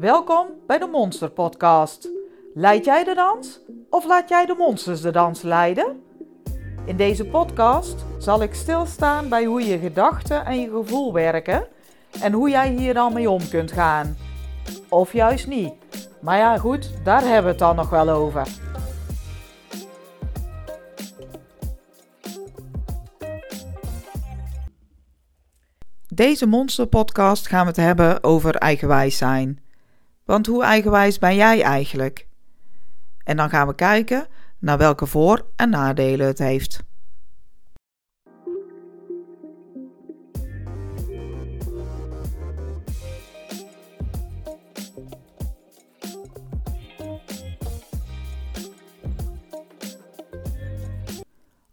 Welkom bij de Monster Podcast. Leid jij de dans of laat jij de monsters de dans leiden? In deze podcast zal ik stilstaan bij hoe je gedachten en je gevoel werken en hoe jij hier dan mee om kunt gaan. Of juist niet. Maar ja, goed, daar hebben we het dan nog wel over. Deze monsterpodcast gaan we het hebben over eigenwijs zijn. Want hoe eigenwijs ben jij eigenlijk? En dan gaan we kijken naar welke voor- en nadelen het heeft.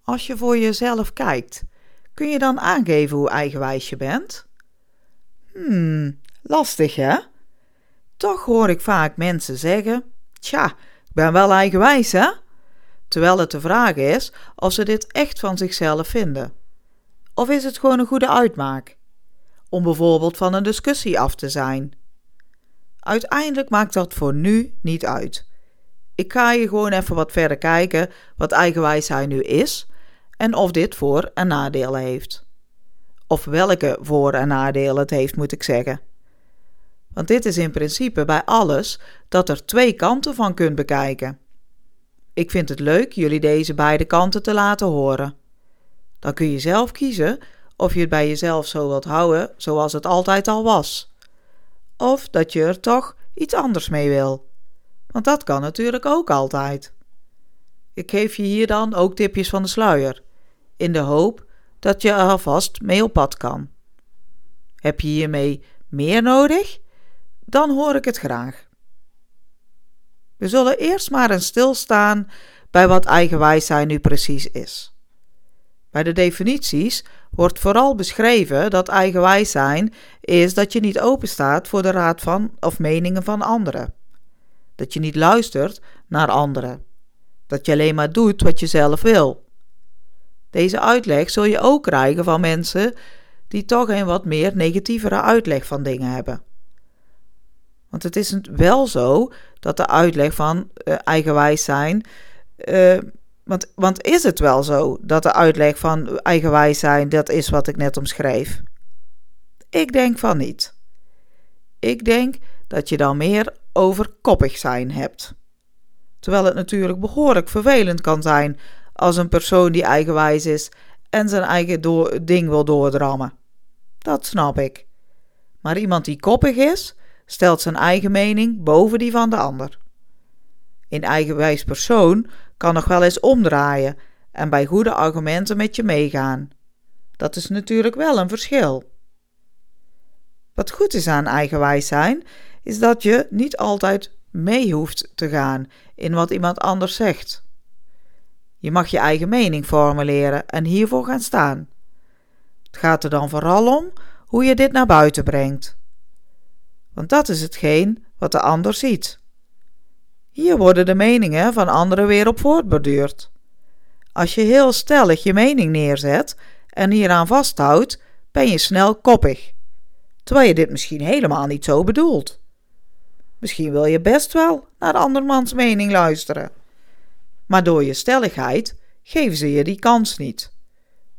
Als je voor jezelf kijkt, kun je dan aangeven hoe eigenwijs je bent? Hmm, lastig hè? Toch hoor ik vaak mensen zeggen: Tja, ik ben wel eigenwijs hè? Terwijl het de vraag is of ze dit echt van zichzelf vinden. Of is het gewoon een goede uitmaak? Om bijvoorbeeld van een discussie af te zijn. Uiteindelijk maakt dat voor nu niet uit. Ik ga je gewoon even wat verder kijken wat eigenwijsheid nu is en of dit voor- en nadelen heeft. Of welke voor- en nadelen het heeft, moet ik zeggen. Want dit is in principe bij alles dat er twee kanten van kunt bekijken. Ik vind het leuk jullie deze beide kanten te laten horen. Dan kun je zelf kiezen of je het bij jezelf zo wilt houden zoals het altijd al was. Of dat je er toch iets anders mee wil. Want dat kan natuurlijk ook altijd. Ik geef je hier dan ook tipjes van de sluier, in de hoop dat je er alvast mee op pad kan. Heb je hiermee meer nodig? Dan hoor ik het graag. We zullen eerst maar eens stilstaan bij wat eigenwijs zijn nu precies is. Bij de definities wordt vooral beschreven dat eigenwijs is dat je niet openstaat voor de raad van of meningen van anderen. Dat je niet luistert naar anderen. Dat je alleen maar doet wat je zelf wil. Deze uitleg zul je ook krijgen van mensen die toch een wat meer negatievere uitleg van dingen hebben. Want het is wel zo dat de uitleg van uh, eigenwijs zijn. Uh, want, want is het wel zo dat de uitleg van eigenwijs zijn, dat is wat ik net omschreef? Ik denk van niet. Ik denk dat je dan meer over koppig zijn hebt. Terwijl het natuurlijk behoorlijk vervelend kan zijn als een persoon die eigenwijs is en zijn eigen ding wil doordrammen. Dat snap ik. Maar iemand die koppig is, stelt zijn eigen mening boven die van de ander. Een eigenwijs persoon kan nog wel eens omdraaien en bij goede argumenten met je meegaan. Dat is natuurlijk wel een verschil. Wat goed is aan eigenwijs zijn, is dat je niet altijd mee hoeft te gaan in wat iemand anders zegt. Je mag je eigen mening formuleren en hiervoor gaan staan. Het gaat er dan vooral om hoe je dit naar buiten brengt. Want dat is hetgeen wat de ander ziet. Hier worden de meningen van anderen weer op voortborduurd. Als je heel stellig je mening neerzet en hieraan vasthoudt, ben je snel koppig, terwijl je dit misschien helemaal niet zo bedoelt. Misschien wil je best wel naar andermans mening luisteren. Maar door je stelligheid geven ze je die kans niet.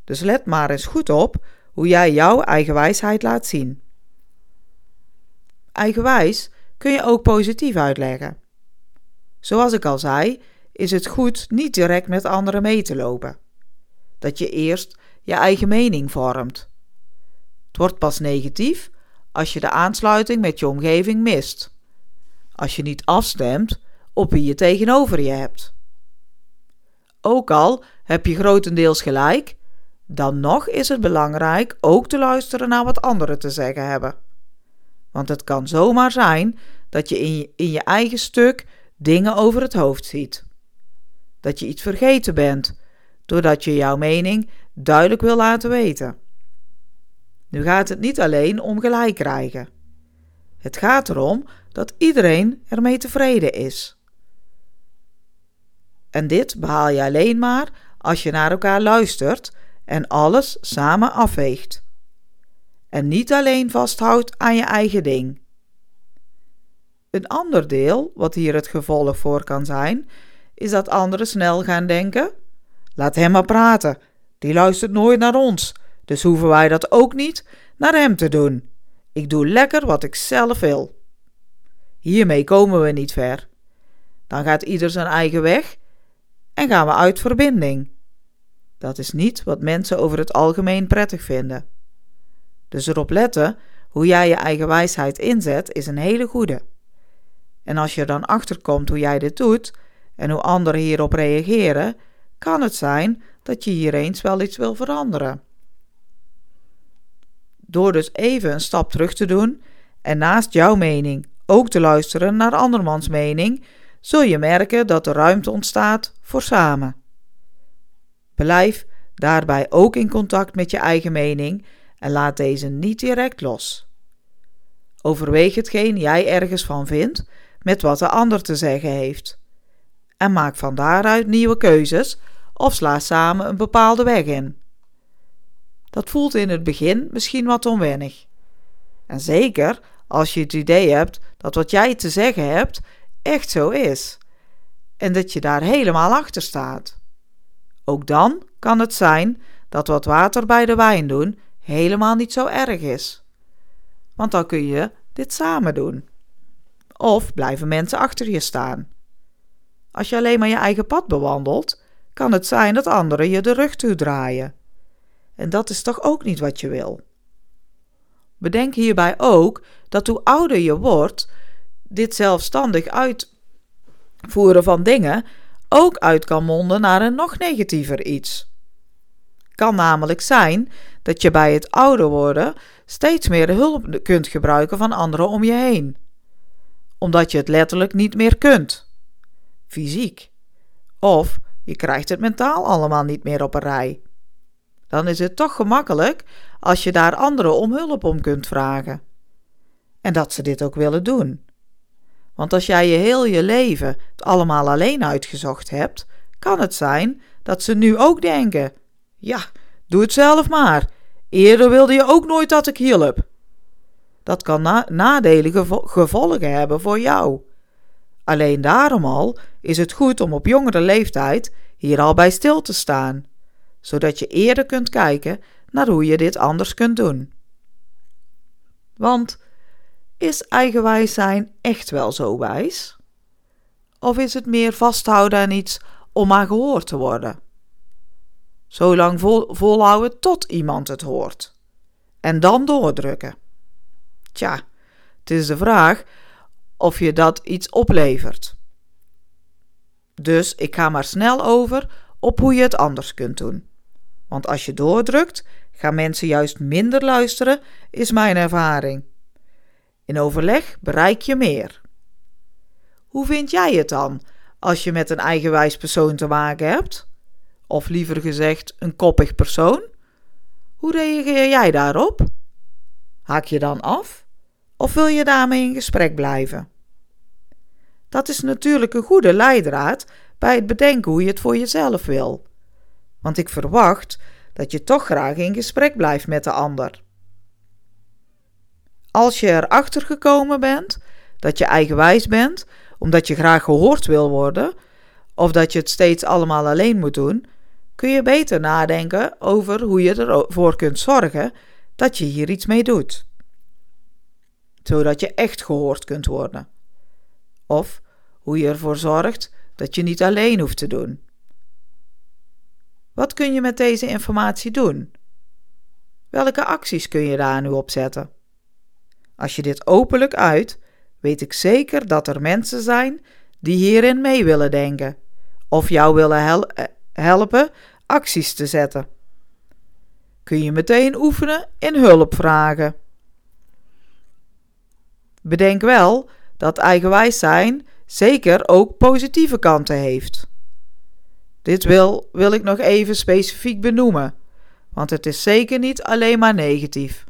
Dus let maar eens goed op hoe jij jouw eigen wijsheid laat zien. Eigenwijs kun je ook positief uitleggen. Zoals ik al zei, is het goed niet direct met anderen mee te lopen. Dat je eerst je eigen mening vormt. Het wordt pas negatief als je de aansluiting met je omgeving mist. Als je niet afstemt op wie je tegenover je hebt. Ook al heb je grotendeels gelijk, dan nog is het belangrijk ook te luisteren naar wat anderen te zeggen hebben. Want het kan zomaar zijn dat je in je, in je eigen stuk dingen over het hoofd ziet. Dat je iets vergeten bent, doordat je jouw mening duidelijk wil laten weten. Nu gaat het niet alleen om gelijk krijgen. Het gaat erom dat iedereen ermee tevreden is. En dit behaal je alleen maar als je naar elkaar luistert en alles samen afweegt. En niet alleen vasthoudt aan je eigen ding. Een ander deel, wat hier het gevolg voor kan zijn, is dat anderen snel gaan denken: laat hem maar praten, die luistert nooit naar ons, dus hoeven wij dat ook niet naar hem te doen. Ik doe lekker wat ik zelf wil. Hiermee komen we niet ver. Dan gaat ieder zijn eigen weg en gaan we uit verbinding. Dat is niet wat mensen over het algemeen prettig vinden. Dus erop letten hoe jij je eigen wijsheid inzet is een hele goede. En als je dan achterkomt hoe jij dit doet en hoe anderen hierop reageren, kan het zijn dat je hier eens wel iets wil veranderen. Door dus even een stap terug te doen en naast jouw mening ook te luisteren naar andermans mening, zul je merken dat er ruimte ontstaat voor samen. Blijf daarbij ook in contact met je eigen mening en laat deze niet direct los. Overweeg hetgeen jij ergens van vindt met wat de ander te zeggen heeft. En maak van daaruit nieuwe keuzes of sla samen een bepaalde weg in. Dat voelt in het begin misschien wat onwennig. En zeker als je het idee hebt dat wat jij te zeggen hebt echt zo is en dat je daar helemaal achter staat. Ook dan kan het zijn dat wat water bij de wijn doen helemaal niet zo erg is. Want dan kun je dit samen doen. Of blijven mensen achter je staan. Als je alleen maar je eigen pad bewandelt, kan het zijn dat anderen je de rug toedraaien. En dat is toch ook niet wat je wil. Bedenk hierbij ook dat hoe ouder je wordt, dit zelfstandig uitvoeren van dingen ook uit kan monden naar een nog negatiever iets. Kan namelijk zijn dat je bij het ouder worden steeds meer de hulp kunt gebruiken van anderen om je heen, omdat je het letterlijk niet meer kunt, fysiek, of je krijgt het mentaal allemaal niet meer op een rij. Dan is het toch gemakkelijk als je daar anderen om hulp om kunt vragen. En dat ze dit ook willen doen. Want als jij je heel je leven het allemaal alleen uitgezocht hebt, kan het zijn dat ze nu ook denken: ja, doe het zelf maar. Eerder wilde je ook nooit dat ik hielp. Dat kan na nadelige gevolgen hebben voor jou. Alleen daarom al is het goed om op jongere leeftijd hier al bij stil te staan, zodat je eerder kunt kijken naar hoe je dit anders kunt doen. Want is eigenwijs zijn echt wel zo wijs? Of is het meer vasthouden aan iets om maar gehoord te worden? Zo lang vol, volhouden tot iemand het hoort. En dan doordrukken. Tja, het is de vraag of je dat iets oplevert. Dus ik ga maar snel over op hoe je het anders kunt doen. Want als je doordrukt, gaan mensen juist minder luisteren, is mijn ervaring. In overleg bereik je meer. Hoe vind jij het dan als je met een eigenwijs persoon te maken hebt? Of liever gezegd, een koppig persoon? Hoe reageer jij daarop? Haak je dan af? Of wil je daarmee in gesprek blijven? Dat is natuurlijk een goede leidraad bij het bedenken hoe je het voor jezelf wil. Want ik verwacht dat je toch graag in gesprek blijft met de ander. Als je erachter gekomen bent dat je eigenwijs bent, omdat je graag gehoord wil worden, of dat je het steeds allemaal alleen moet doen, kun je beter nadenken over hoe je ervoor kunt zorgen dat je hier iets mee doet. Zodat je echt gehoord kunt worden. Of hoe je ervoor zorgt dat je niet alleen hoeft te doen. Wat kun je met deze informatie doen? Welke acties kun je daar nu op zetten? Als je dit openlijk uit, weet ik zeker dat er mensen zijn die hierin mee willen denken of jou willen eh, helpen acties te zetten. Kun je meteen oefenen in hulp vragen. Bedenk wel dat eigenwijs zijn zeker ook positieve kanten heeft. Dit wil, wil ik nog even specifiek benoemen, want het is zeker niet alleen maar negatief.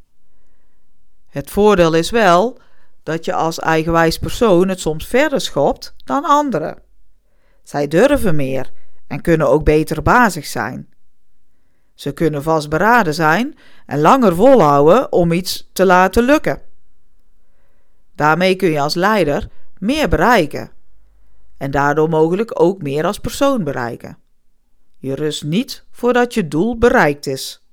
Het voordeel is wel dat je als eigenwijs persoon het soms verder schopt dan anderen. Zij durven meer en kunnen ook beter bazig zijn. Ze kunnen vastberaden zijn en langer volhouden om iets te laten lukken. Daarmee kun je als leider meer bereiken. En daardoor mogelijk ook meer als persoon bereiken. Je rust niet voordat je doel bereikt is.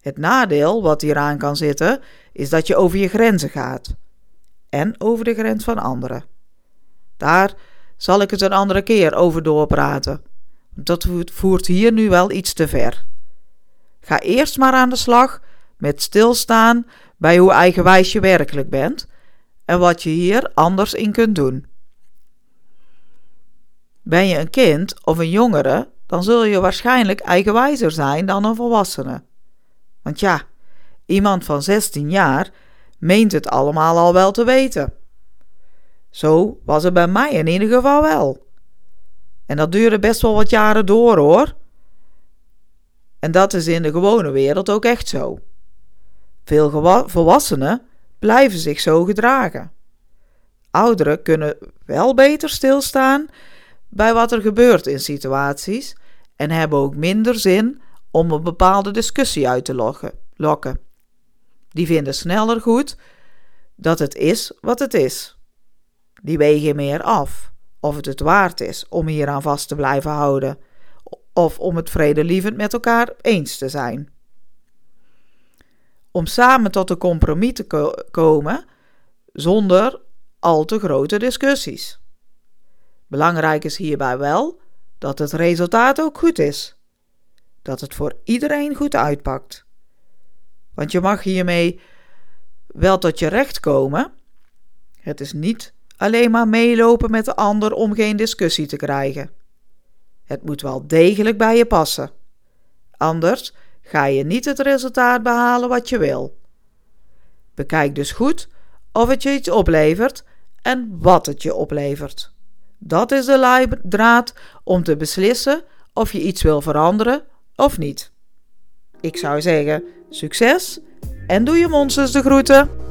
Het nadeel wat hieraan kan zitten, is dat je over je grenzen gaat. En over de grens van anderen. Daar zal ik het een andere keer over doorpraten. Dat voert hier nu wel iets te ver. Ga eerst maar aan de slag met stilstaan bij hoe eigenwijs je werkelijk bent en wat je hier anders in kunt doen. Ben je een kind of een jongere, dan zul je waarschijnlijk eigenwijzer zijn dan een volwassene. Want ja, iemand van 16 jaar meent het allemaal al wel te weten. Zo was het bij mij in ieder geval wel. En dat duurde best wel wat jaren door hoor. En dat is in de gewone wereld ook echt zo. Veel volwassenen blijven zich zo gedragen. Ouderen kunnen wel beter stilstaan bij wat er gebeurt in situaties en hebben ook minder zin om een bepaalde discussie uit te lokken. Die vinden sneller goed dat het is wat het is. Die wegen meer af of het het waard is om hier aan vast te blijven houden of om het vredelievend met elkaar eens te zijn. Om samen tot een compromis te komen zonder al te grote discussies. Belangrijk is hierbij wel dat het resultaat ook goed is. Dat het voor iedereen goed uitpakt. Want je mag hiermee wel tot je recht komen. Het is niet alleen maar meelopen met de ander om geen discussie te krijgen. Het moet wel degelijk bij je passen. Anders ga je niet het resultaat behalen wat je wil. Bekijk dus goed of het je iets oplevert en wat het je oplevert. Dat is de leidraad om te beslissen of je iets wil veranderen of niet. Ik zou zeggen, succes en doe je monsters de groeten.